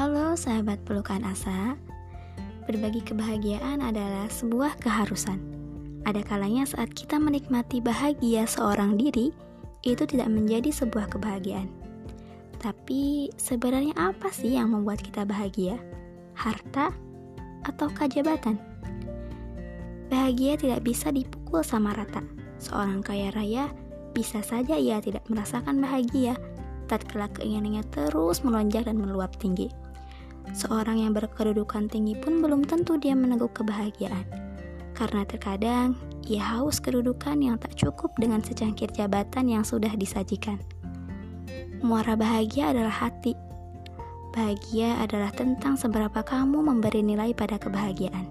Halo sahabat pelukan asa, berbagi kebahagiaan adalah sebuah keharusan. Ada kalanya saat kita menikmati bahagia seorang diri, itu tidak menjadi sebuah kebahagiaan. Tapi sebenarnya apa sih yang membuat kita bahagia? Harta atau jabatan? Bahagia tidak bisa dipukul sama rata. Seorang kaya raya bisa saja ia tidak merasakan bahagia tatkala keinginannya terus melonjak dan meluap tinggi. Seorang yang berkedudukan tinggi pun belum tentu dia meneguk kebahagiaan. Karena terkadang ia haus kedudukan yang tak cukup dengan secangkir jabatan yang sudah disajikan. Muara bahagia adalah hati. Bahagia adalah tentang seberapa kamu memberi nilai pada kebahagiaan.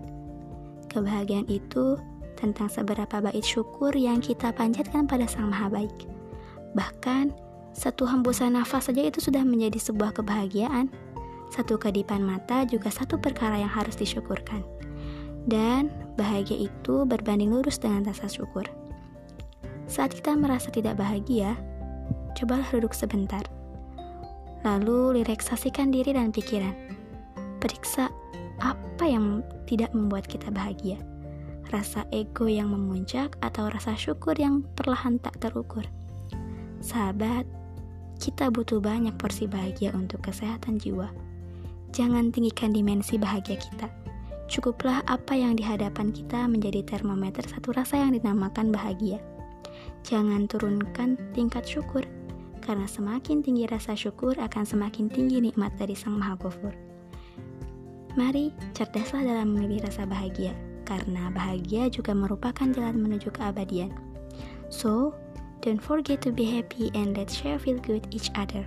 Kebahagiaan itu tentang seberapa baik syukur yang kita panjatkan pada Sang Maha Baik. Bahkan, satu hembusan nafas saja itu sudah menjadi sebuah kebahagiaan. Satu kedipan mata juga satu perkara yang harus disyukurkan. Dan bahagia itu berbanding lurus dengan rasa syukur. Saat kita merasa tidak bahagia, cobalah duduk sebentar. Lalu relaksasikan diri dan pikiran. Periksa apa yang tidak membuat kita bahagia. Rasa ego yang memuncak atau rasa syukur yang perlahan tak terukur. Sahabat, kita butuh banyak porsi bahagia untuk kesehatan jiwa. Jangan tinggikan dimensi bahagia kita. Cukuplah apa yang di hadapan kita menjadi termometer satu rasa yang dinamakan bahagia. Jangan turunkan tingkat syukur, karena semakin tinggi rasa syukur akan semakin tinggi nikmat dari Sang Maha Gofur. Mari cerdaslah dalam memilih rasa bahagia, karena bahagia juga merupakan jalan menuju keabadian. So, Don't forget to be happy and let's share feel good each other.